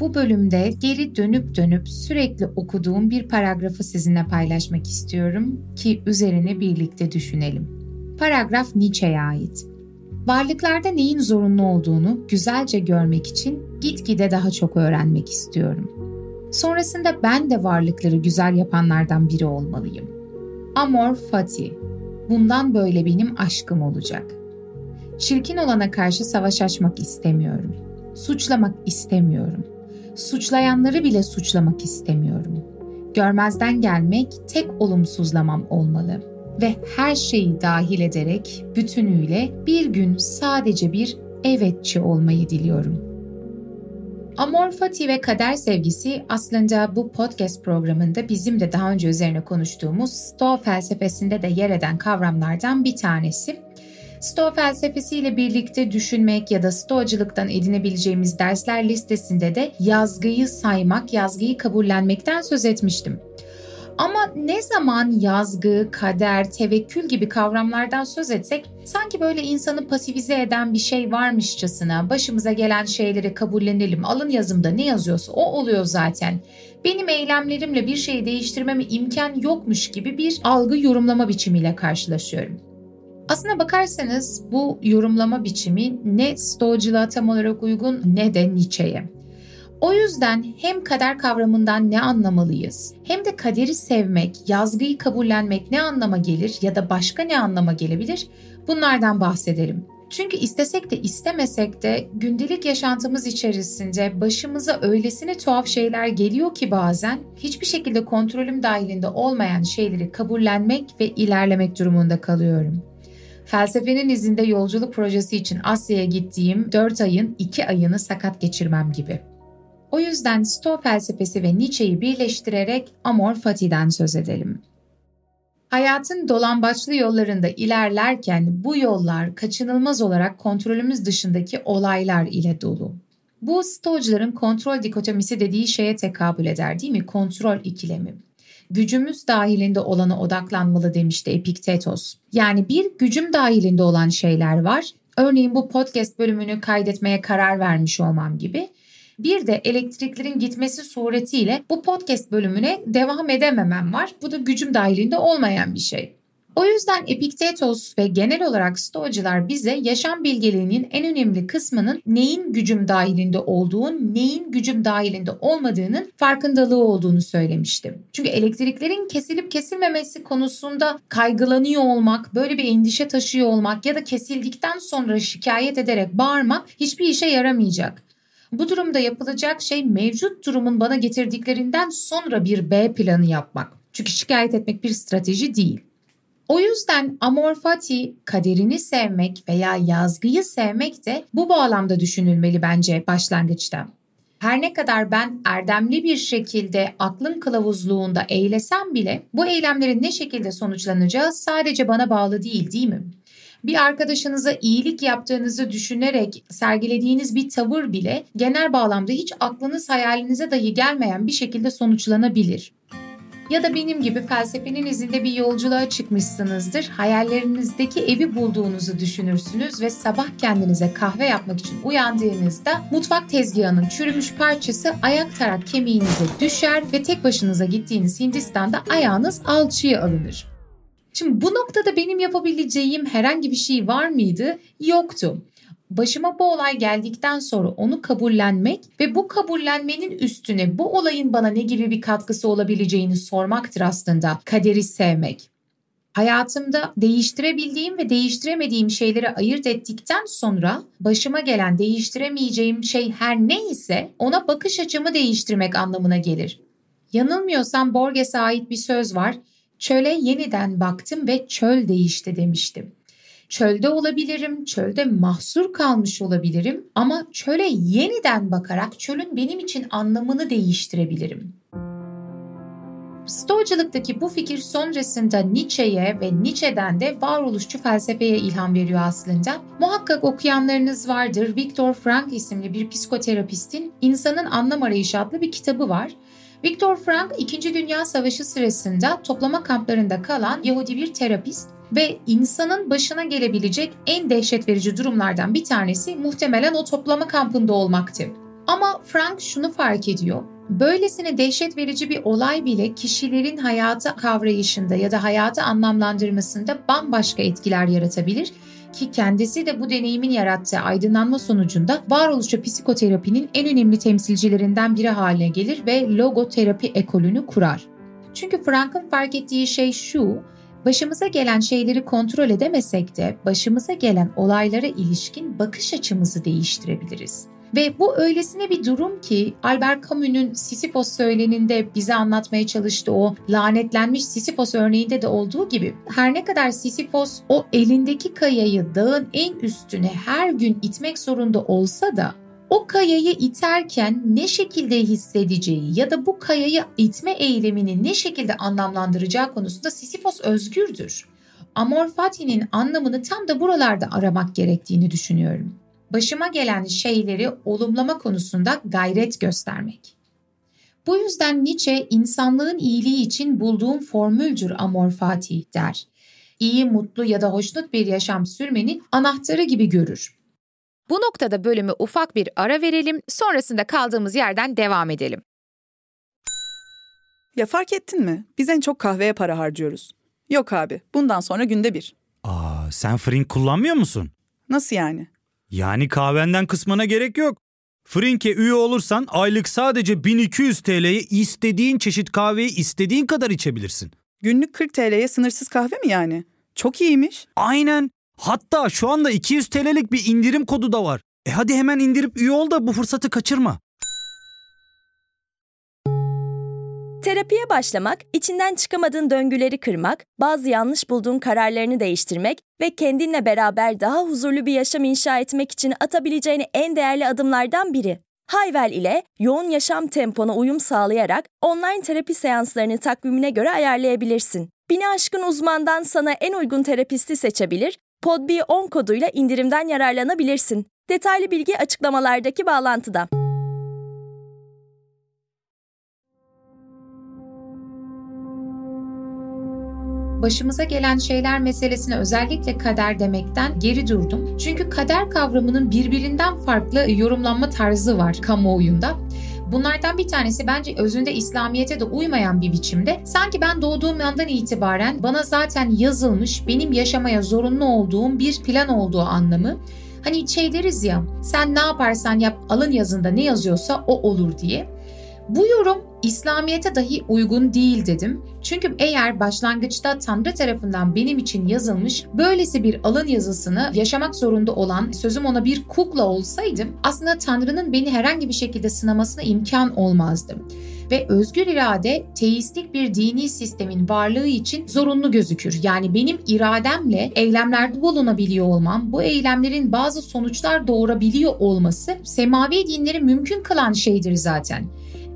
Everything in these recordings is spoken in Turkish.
Bu bölümde geri dönüp dönüp sürekli okuduğum bir paragrafı sizinle paylaşmak istiyorum ki üzerine birlikte düşünelim. Paragraf Nietzsche'ye ait. Varlıklarda neyin zorunlu olduğunu güzelce görmek için gitgide daha çok öğrenmek istiyorum. Sonrasında ben de varlıkları güzel yapanlardan biri olmalıyım. Amor fati. Bundan böyle benim aşkım olacak. Çirkin olana karşı savaş açmak istemiyorum. Suçlamak istemiyorum suçlayanları bile suçlamak istemiyorum. Görmezden gelmek tek olumsuzlamam olmalı ve her şeyi dahil ederek bütünüyle bir gün sadece bir evetçi olmayı diliyorum. Amor Fati ve kader sevgisi aslında bu podcast programında bizim de daha önce üzerine konuştuğumuz Stoa felsefesinde de yer eden kavramlardan bir tanesi. Stoa felsefesiyle birlikte düşünmek ya da stoacılıktan edinebileceğimiz dersler listesinde de yazgıyı saymak, yazgıyı kabullenmekten söz etmiştim. Ama ne zaman yazgı, kader, tevekkül gibi kavramlardan söz etsek sanki böyle insanı pasifize eden bir şey varmışçasına başımıza gelen şeyleri kabullenelim. Alın yazımda ne yazıyorsa o oluyor zaten. Benim eylemlerimle bir şeyi değiştirmeme imkan yokmuş gibi bir algı yorumlama biçimiyle karşılaşıyorum. Aslına bakarsanız bu yorumlama biçimi ne Stoacılığa tam olarak uygun ne de Nietzsche'ye. O yüzden hem kader kavramından ne anlamalıyız hem de kaderi sevmek, yazgıyı kabullenmek ne anlama gelir ya da başka ne anlama gelebilir bunlardan bahsedelim. Çünkü istesek de istemesek de gündelik yaşantımız içerisinde başımıza öylesine tuhaf şeyler geliyor ki bazen hiçbir şekilde kontrolüm dahilinde olmayan şeyleri kabullenmek ve ilerlemek durumunda kalıyorum. Felsefenin izinde yolculuk projesi için Asya'ya gittiğim 4 ayın 2 ayını sakat geçirmem gibi. O yüzden Stoa felsefesi ve Nietzsche'yi birleştirerek Amor Fati'den söz edelim. Hayatın dolambaçlı yollarında ilerlerken bu yollar kaçınılmaz olarak kontrolümüz dışındaki olaylar ile dolu. Bu Stoacıların kontrol dikotomisi dediği şeye tekabül eder değil mi? Kontrol ikilemi gücümüz dahilinde olana odaklanmalı demişti Epiktetos. Yani bir gücüm dahilinde olan şeyler var. Örneğin bu podcast bölümünü kaydetmeye karar vermiş olmam gibi. Bir de elektriklerin gitmesi suretiyle bu podcast bölümüne devam edememem var. Bu da gücüm dahilinde olmayan bir şey. O yüzden Epiktetos ve genel olarak Stoacılar bize yaşam bilgeliğinin en önemli kısmının neyin gücüm dahilinde olduğu, neyin gücüm dahilinde olmadığının farkındalığı olduğunu söylemiştim. Çünkü elektriklerin kesilip kesilmemesi konusunda kaygılanıyor olmak, böyle bir endişe taşıyor olmak ya da kesildikten sonra şikayet ederek bağırmak hiçbir işe yaramayacak. Bu durumda yapılacak şey mevcut durumun bana getirdiklerinden sonra bir B planı yapmak. Çünkü şikayet etmek bir strateji değil. O yüzden amor fati kaderini sevmek veya yazgıyı sevmek de bu bağlamda düşünülmeli bence başlangıçta. Her ne kadar ben erdemli bir şekilde aklın kılavuzluğunda eylesem bile bu eylemlerin ne şekilde sonuçlanacağı sadece bana bağlı değil değil mi? Bir arkadaşınıza iyilik yaptığınızı düşünerek sergilediğiniz bir tavır bile genel bağlamda hiç aklınız hayalinize dahi gelmeyen bir şekilde sonuçlanabilir. Ya da benim gibi felsefenin izinde bir yolculuğa çıkmışsınızdır. Hayallerinizdeki evi bulduğunuzu düşünürsünüz ve sabah kendinize kahve yapmak için uyandığınızda mutfak tezgahının çürümüş parçası ayak tarak kemiğinize düşer ve tek başınıza gittiğiniz Hindistan'da ayağınız alçıya alınır. Şimdi bu noktada benim yapabileceğim herhangi bir şey var mıydı? Yoktu. Başıma bu olay geldikten sonra onu kabullenmek ve bu kabullenmenin üstüne bu olayın bana ne gibi bir katkısı olabileceğini sormaktır aslında kaderi sevmek. Hayatımda değiştirebildiğim ve değiştiremediğim şeyleri ayırt ettikten sonra başıma gelen değiştiremeyeceğim şey her neyse ona bakış açımı değiştirmek anlamına gelir. Yanılmıyorsam Borges'e ait bir söz var. Çöle yeniden baktım ve çöl değişti demiştim. Çölde olabilirim, çölde mahsur kalmış olabilirim ama çöle yeniden bakarak çölün benim için anlamını değiştirebilirim. Stoacılıktaki bu fikir sonrasında Nietzsche'ye ve Nietzsche'den de varoluşçu felsefeye ilham veriyor aslında. Muhakkak okuyanlarınız vardır. Viktor Frank isimli bir psikoterapistin İnsanın Anlam Arayışı adlı bir kitabı var. Viktor Frank 2. Dünya Savaşı sırasında toplama kamplarında kalan Yahudi bir terapist ve insanın başına gelebilecek en dehşet verici durumlardan bir tanesi muhtemelen o toplama kampında olmaktı. Ama Frank şunu fark ediyor. Böylesine dehşet verici bir olay bile kişilerin hayatı kavrayışında ya da hayatı anlamlandırmasında bambaşka etkiler yaratabilir ki kendisi de bu deneyimin yarattığı aydınlanma sonucunda varoluşçu psikoterapinin en önemli temsilcilerinden biri haline gelir ve logoterapi ekolünü kurar. Çünkü Frank'ın fark ettiği şey şu, başımıza gelen şeyleri kontrol edemesek de başımıza gelen olaylara ilişkin bakış açımızı değiştirebiliriz. Ve bu öylesine bir durum ki Albert Camus'un Sisyphos söyleninde bize anlatmaya çalıştığı o lanetlenmiş Sisyphos örneğinde de olduğu gibi her ne kadar Sisyphos o elindeki kayayı dağın en üstüne her gün itmek zorunda olsa da o kayayı iterken ne şekilde hissedeceği ya da bu kayayı itme eylemini ne şekilde anlamlandıracağı konusunda Sisyphos özgürdür. Amor Fati'nin anlamını tam da buralarda aramak gerektiğini düşünüyorum başıma gelen şeyleri olumlama konusunda gayret göstermek. Bu yüzden Nietzsche insanlığın iyiliği için bulduğum formüldür amor fatih der. İyi, mutlu ya da hoşnut bir yaşam sürmenin anahtarı gibi görür. Bu noktada bölümü ufak bir ara verelim, sonrasında kaldığımız yerden devam edelim. Ya fark ettin mi? Biz en çok kahveye para harcıyoruz. Yok abi, bundan sonra günde bir. Aa, sen Frink kullanmıyor musun? Nasıl yani? Yani kahvenden kısmına gerek yok. Frink'e üye olursan aylık sadece 1200 TL'ye istediğin çeşit kahveyi istediğin kadar içebilirsin. Günlük 40 TL'ye sınırsız kahve mi yani? Çok iyiymiş. Aynen. Hatta şu anda 200 TL'lik bir indirim kodu da var. E hadi hemen indirip üye ol da bu fırsatı kaçırma. Terapiye başlamak, içinden çıkamadığın döngüleri kırmak, bazı yanlış bulduğun kararlarını değiştirmek ve kendinle beraber daha huzurlu bir yaşam inşa etmek için atabileceğin en değerli adımlardan biri. Hayvel ile yoğun yaşam tempona uyum sağlayarak online terapi seanslarını takvimine göre ayarlayabilirsin. Bini aşkın uzmandan sana en uygun terapisti seçebilir, podb10 koduyla indirimden yararlanabilirsin. Detaylı bilgi açıklamalardaki bağlantıda. başımıza gelen şeyler meselesine özellikle kader demekten geri durdum. Çünkü kader kavramının birbirinden farklı yorumlanma tarzı var kamuoyunda. Bunlardan bir tanesi bence özünde İslamiyet'e de uymayan bir biçimde. Sanki ben doğduğum andan itibaren bana zaten yazılmış, benim yaşamaya zorunlu olduğum bir plan olduğu anlamı. Hani şey deriz ya, sen ne yaparsan yap alın yazında ne yazıyorsa o olur diye. Bu yorum İslamiyet'e dahi uygun değil dedim. Çünkü eğer başlangıçta Tanrı tarafından benim için yazılmış böylesi bir alın yazısını yaşamak zorunda olan sözüm ona bir kukla olsaydım aslında Tanrı'nın beni herhangi bir şekilde sınamasına imkan olmazdı ve özgür irade teistik bir dini sistemin varlığı için zorunlu gözükür. Yani benim irademle eylemlerde bulunabiliyor olmam, bu eylemlerin bazı sonuçlar doğurabiliyor olması semavi dinleri mümkün kılan şeydir zaten.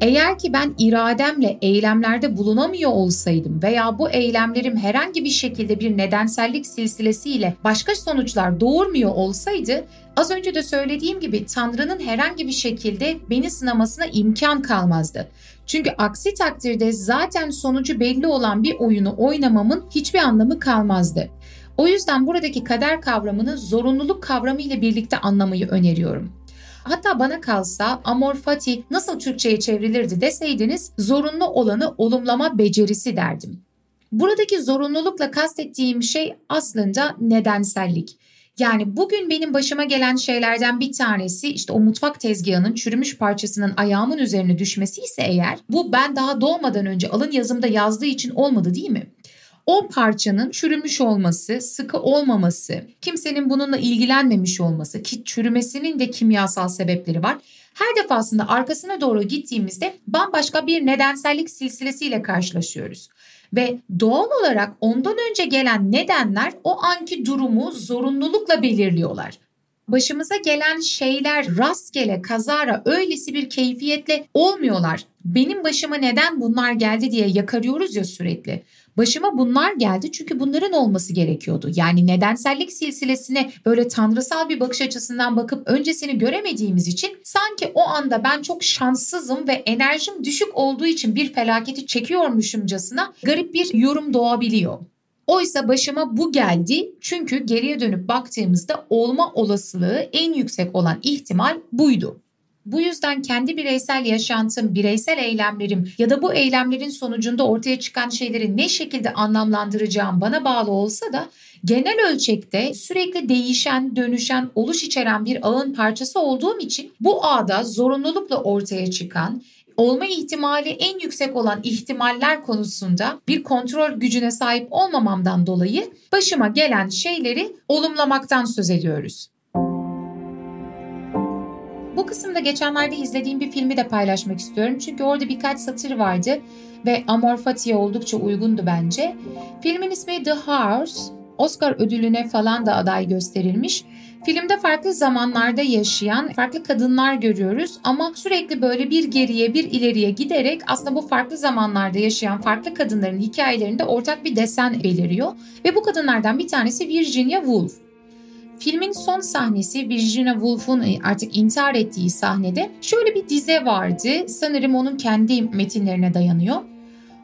Eğer ki ben irademle eylemlerde bulunamıyor olsaydım veya bu eylemlerim herhangi bir şekilde bir nedensellik silsilesiyle başka sonuçlar doğurmuyor olsaydı az önce de söylediğim gibi Tanrı'nın herhangi bir şekilde beni sınamasına imkan kalmazdı. Çünkü aksi takdirde zaten sonucu belli olan bir oyunu oynamamın hiçbir anlamı kalmazdı. O yüzden buradaki kader kavramını zorunluluk kavramı ile birlikte anlamayı öneriyorum. Hatta bana kalsa amor fati nasıl Türkçe'ye çevrilirdi deseydiniz zorunlu olanı olumlama becerisi derdim. Buradaki zorunlulukla kastettiğim şey aslında nedensellik. Yani bugün benim başıma gelen şeylerden bir tanesi işte o mutfak tezgahının çürümüş parçasının ayağımın üzerine düşmesi ise eğer bu ben daha doğmadan önce alın yazımda yazdığı için olmadı değil mi? O parçanın çürümüş olması, sıkı olmaması, kimsenin bununla ilgilenmemiş olması ki çürümesinin de kimyasal sebepleri var. Her defasında arkasına doğru gittiğimizde bambaşka bir nedensellik silsilesiyle karşılaşıyoruz. Ve doğal olarak ondan önce gelen nedenler o anki durumu zorunlulukla belirliyorlar. Başımıza gelen şeyler rastgele, kazara, öylesi bir keyfiyetle olmuyorlar. Benim başıma neden bunlar geldi diye yakarıyoruz ya sürekli. Başıma bunlar geldi çünkü bunların olması gerekiyordu. Yani nedensellik silsilesine böyle tanrısal bir bakış açısından bakıp öncesini göremediğimiz için sanki o anda ben çok şanssızım ve enerjim düşük olduğu için bir felaketi çekiyormuşumcasına garip bir yorum doğabiliyor. Oysa başıma bu geldi çünkü geriye dönüp baktığımızda olma olasılığı en yüksek olan ihtimal buydu. Bu yüzden kendi bireysel yaşantım, bireysel eylemlerim ya da bu eylemlerin sonucunda ortaya çıkan şeyleri ne şekilde anlamlandıracağım bana bağlı olsa da genel ölçekte sürekli değişen, dönüşen, oluş içeren bir ağın parçası olduğum için bu ağda zorunlulukla ortaya çıkan olma ihtimali en yüksek olan ihtimaller konusunda bir kontrol gücüne sahip olmamamdan dolayı başıma gelen şeyleri olumlamaktan söz ediyoruz. Bu kısımda geçenlerde izlediğim bir filmi de paylaşmak istiyorum. Çünkü orada birkaç satır vardı ve Amor Fati'ye oldukça uygundu bence. Filmin ismi The House. Oscar ödülüne falan da aday gösterilmiş. Filmde farklı zamanlarda yaşayan farklı kadınlar görüyoruz ama sürekli böyle bir geriye bir ileriye giderek aslında bu farklı zamanlarda yaşayan farklı kadınların hikayelerinde ortak bir desen beliriyor. Ve bu kadınlardan bir tanesi Virginia Woolf. Filmin son sahnesi Virginia Woolf'un artık intihar ettiği sahnede şöyle bir dize vardı. Sanırım onun kendi metinlerine dayanıyor.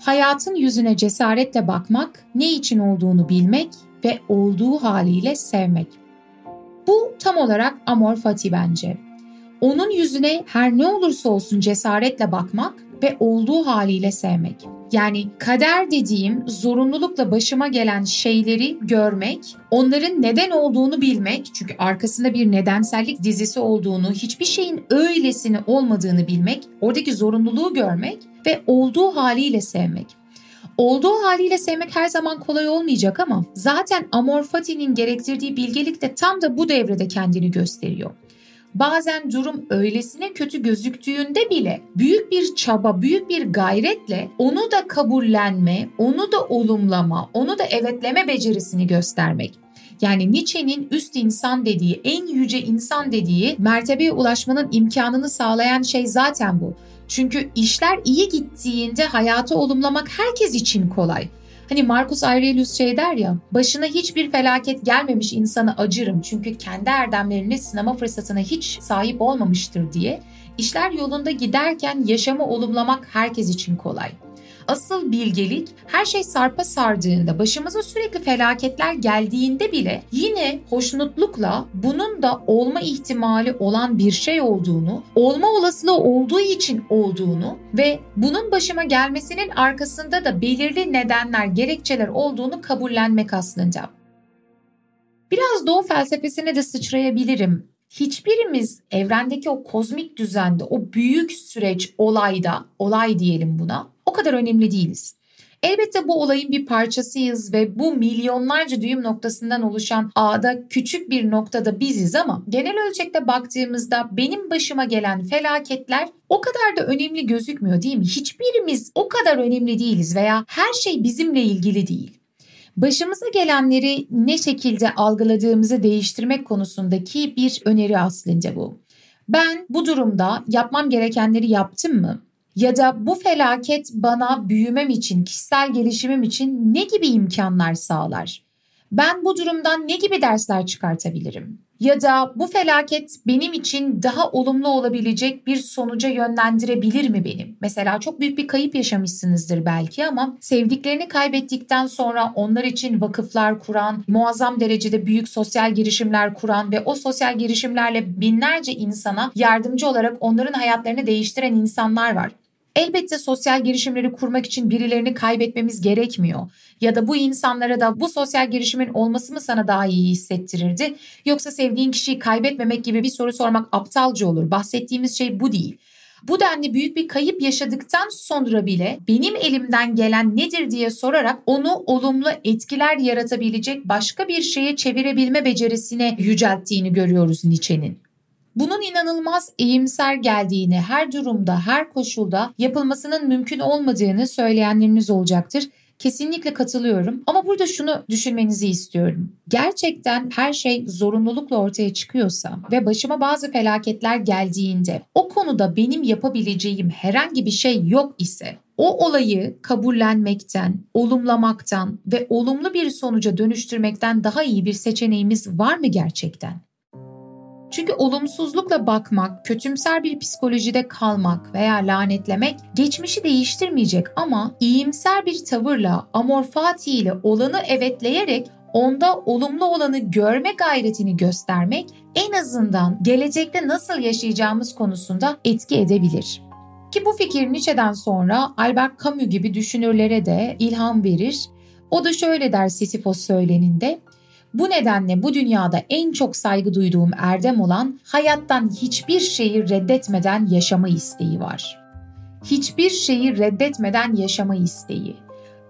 Hayatın yüzüne cesaretle bakmak, ne için olduğunu bilmek ve olduğu haliyle sevmek. Bu tam olarak amor fati bence. Onun yüzüne her ne olursa olsun cesaretle bakmak ve olduğu haliyle sevmek. Yani kader dediğim zorunlulukla başıma gelen şeyleri görmek, onların neden olduğunu bilmek, çünkü arkasında bir nedensellik dizisi olduğunu, hiçbir şeyin öylesini olmadığını bilmek, oradaki zorunluluğu görmek ve olduğu haliyle sevmek. Olduğu haliyle sevmek her zaman kolay olmayacak ama zaten Amor Fati'nin gerektirdiği bilgelik de tam da bu devrede kendini gösteriyor. Bazen durum öylesine kötü gözüktüğünde bile büyük bir çaba, büyük bir gayretle onu da kabullenme, onu da olumlama, onu da evetleme becerisini göstermek. Yani Nietzsche'nin üst insan dediği, en yüce insan dediği mertebeye ulaşmanın imkanını sağlayan şey zaten bu. Çünkü işler iyi gittiğinde hayatı olumlamak herkes için kolay. Hani Marcus Aurelius şey der ya, başına hiçbir felaket gelmemiş insana acırım çünkü kendi erdemlerini sınama fırsatına hiç sahip olmamıştır diye. İşler yolunda giderken yaşamı olumlamak herkes için kolay. Asıl bilgelik her şey sarpa sardığında, başımıza sürekli felaketler geldiğinde bile yine hoşnutlukla bunun da olma ihtimali olan bir şey olduğunu, olma olasılığı olduğu için olduğunu ve bunun başıma gelmesinin arkasında da belirli nedenler, gerekçeler olduğunu kabullenmek aslında. Biraz doğu felsefesine de sıçrayabilirim. Hiçbirimiz evrendeki o kozmik düzende, o büyük süreç, olayda, olay diyelim buna, o kadar önemli değiliz. Elbette bu olayın bir parçasıyız ve bu milyonlarca düğüm noktasından oluşan ağda küçük bir noktada biziz ama genel ölçekte baktığımızda benim başıma gelen felaketler o kadar da önemli gözükmüyor değil mi? Hiçbirimiz o kadar önemli değiliz veya her şey bizimle ilgili değil. Başımıza gelenleri ne şekilde algıladığımızı değiştirmek konusundaki bir öneri aslında bu. Ben bu durumda yapmam gerekenleri yaptım mı? Ya da bu felaket bana büyümem için, kişisel gelişimim için ne gibi imkanlar sağlar? Ben bu durumdan ne gibi dersler çıkartabilirim? Ya da bu felaket benim için daha olumlu olabilecek bir sonuca yönlendirebilir mi benim? Mesela çok büyük bir kayıp yaşamışsınızdır belki ama sevdiklerini kaybettikten sonra onlar için vakıflar kuran, muazzam derecede büyük sosyal girişimler kuran ve o sosyal girişimlerle binlerce insana yardımcı olarak onların hayatlarını değiştiren insanlar var. Elbette sosyal girişimleri kurmak için birilerini kaybetmemiz gerekmiyor. Ya da bu insanlara da bu sosyal girişimin olması mı sana daha iyi hissettirirdi? Yoksa sevdiğin kişiyi kaybetmemek gibi bir soru sormak aptalca olur. Bahsettiğimiz şey bu değil. Bu denli büyük bir kayıp yaşadıktan sonra bile benim elimden gelen nedir diye sorarak onu olumlu etkiler yaratabilecek başka bir şeye çevirebilme becerisine yücelttiğini görüyoruz Nietzsche'nin. Bunun inanılmaz eğimser geldiğini, her durumda, her koşulda yapılmasının mümkün olmadığını söyleyenleriniz olacaktır. Kesinlikle katılıyorum ama burada şunu düşünmenizi istiyorum. Gerçekten her şey zorunlulukla ortaya çıkıyorsa ve başıma bazı felaketler geldiğinde o konuda benim yapabileceğim herhangi bir şey yok ise o olayı kabullenmekten, olumlamaktan ve olumlu bir sonuca dönüştürmekten daha iyi bir seçeneğimiz var mı gerçekten? Çünkü olumsuzlukla bakmak, kötümser bir psikolojide kalmak veya lanetlemek geçmişi değiştirmeyecek ama iyimser bir tavırla, amor ile olanı evetleyerek onda olumlu olanı görme gayretini göstermek en azından gelecekte nasıl yaşayacağımız konusunda etki edebilir. Ki bu fikir Nietzsche'den sonra Albert Camus gibi düşünürlere de ilham verir. O da şöyle der Sisyphos söyleninde, bu nedenle bu dünyada en çok saygı duyduğum erdem olan hayattan hiçbir şeyi reddetmeden yaşama isteği var. Hiçbir şeyi reddetmeden yaşama isteği.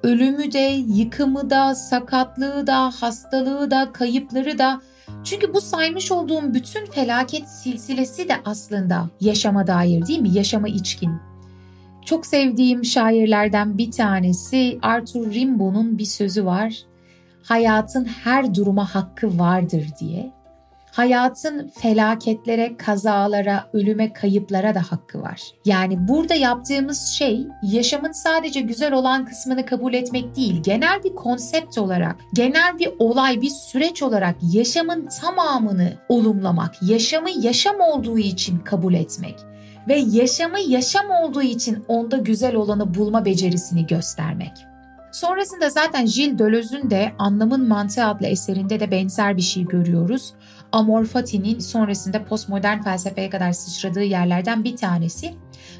Ölümü de, yıkımı da, sakatlığı da, hastalığı da, kayıpları da çünkü bu saymış olduğum bütün felaket silsilesi de aslında yaşama dair değil mi? Yaşama içkin. Çok sevdiğim şairlerden bir tanesi Arthur Rimbaud'un bir sözü var hayatın her duruma hakkı vardır diye. Hayatın felaketlere, kazalara, ölüme, kayıplara da hakkı var. Yani burada yaptığımız şey yaşamın sadece güzel olan kısmını kabul etmek değil, genel bir konsept olarak, genel bir olay, bir süreç olarak yaşamın tamamını olumlamak, yaşamı yaşam olduğu için kabul etmek ve yaşamı yaşam olduğu için onda güzel olanı bulma becerisini göstermek. Sonrasında zaten Gilles Deleuze'ün de Anlamın Mantığı adlı eserinde de benzer bir şey görüyoruz. Amor Fati'nin sonrasında postmodern felsefeye kadar sıçradığı yerlerden bir tanesi.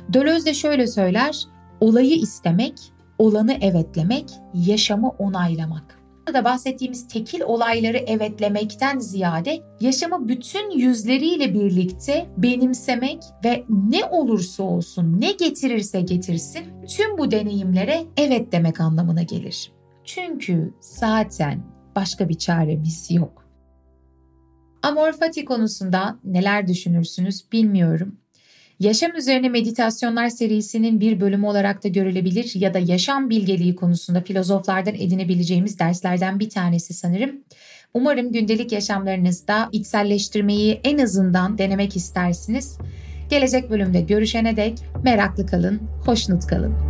Deleuze de şöyle söyler, olayı istemek, olanı evetlemek, yaşamı onaylamak da bahsettiğimiz tekil olayları evetlemekten ziyade yaşamı bütün yüzleriyle birlikte benimsemek ve ne olursa olsun, ne getirirse getirsin tüm bu deneyimlere evet demek anlamına gelir. Çünkü zaten başka bir çaremiz yok. Amor fati konusunda neler düşünürsünüz bilmiyorum. Yaşam üzerine meditasyonlar serisinin bir bölümü olarak da görülebilir ya da yaşam bilgeliği konusunda filozoflardan edinebileceğimiz derslerden bir tanesi sanırım. Umarım gündelik yaşamlarınızda içselleştirmeyi en azından denemek istersiniz. Gelecek bölümde görüşene dek meraklı kalın, hoşnut kalın.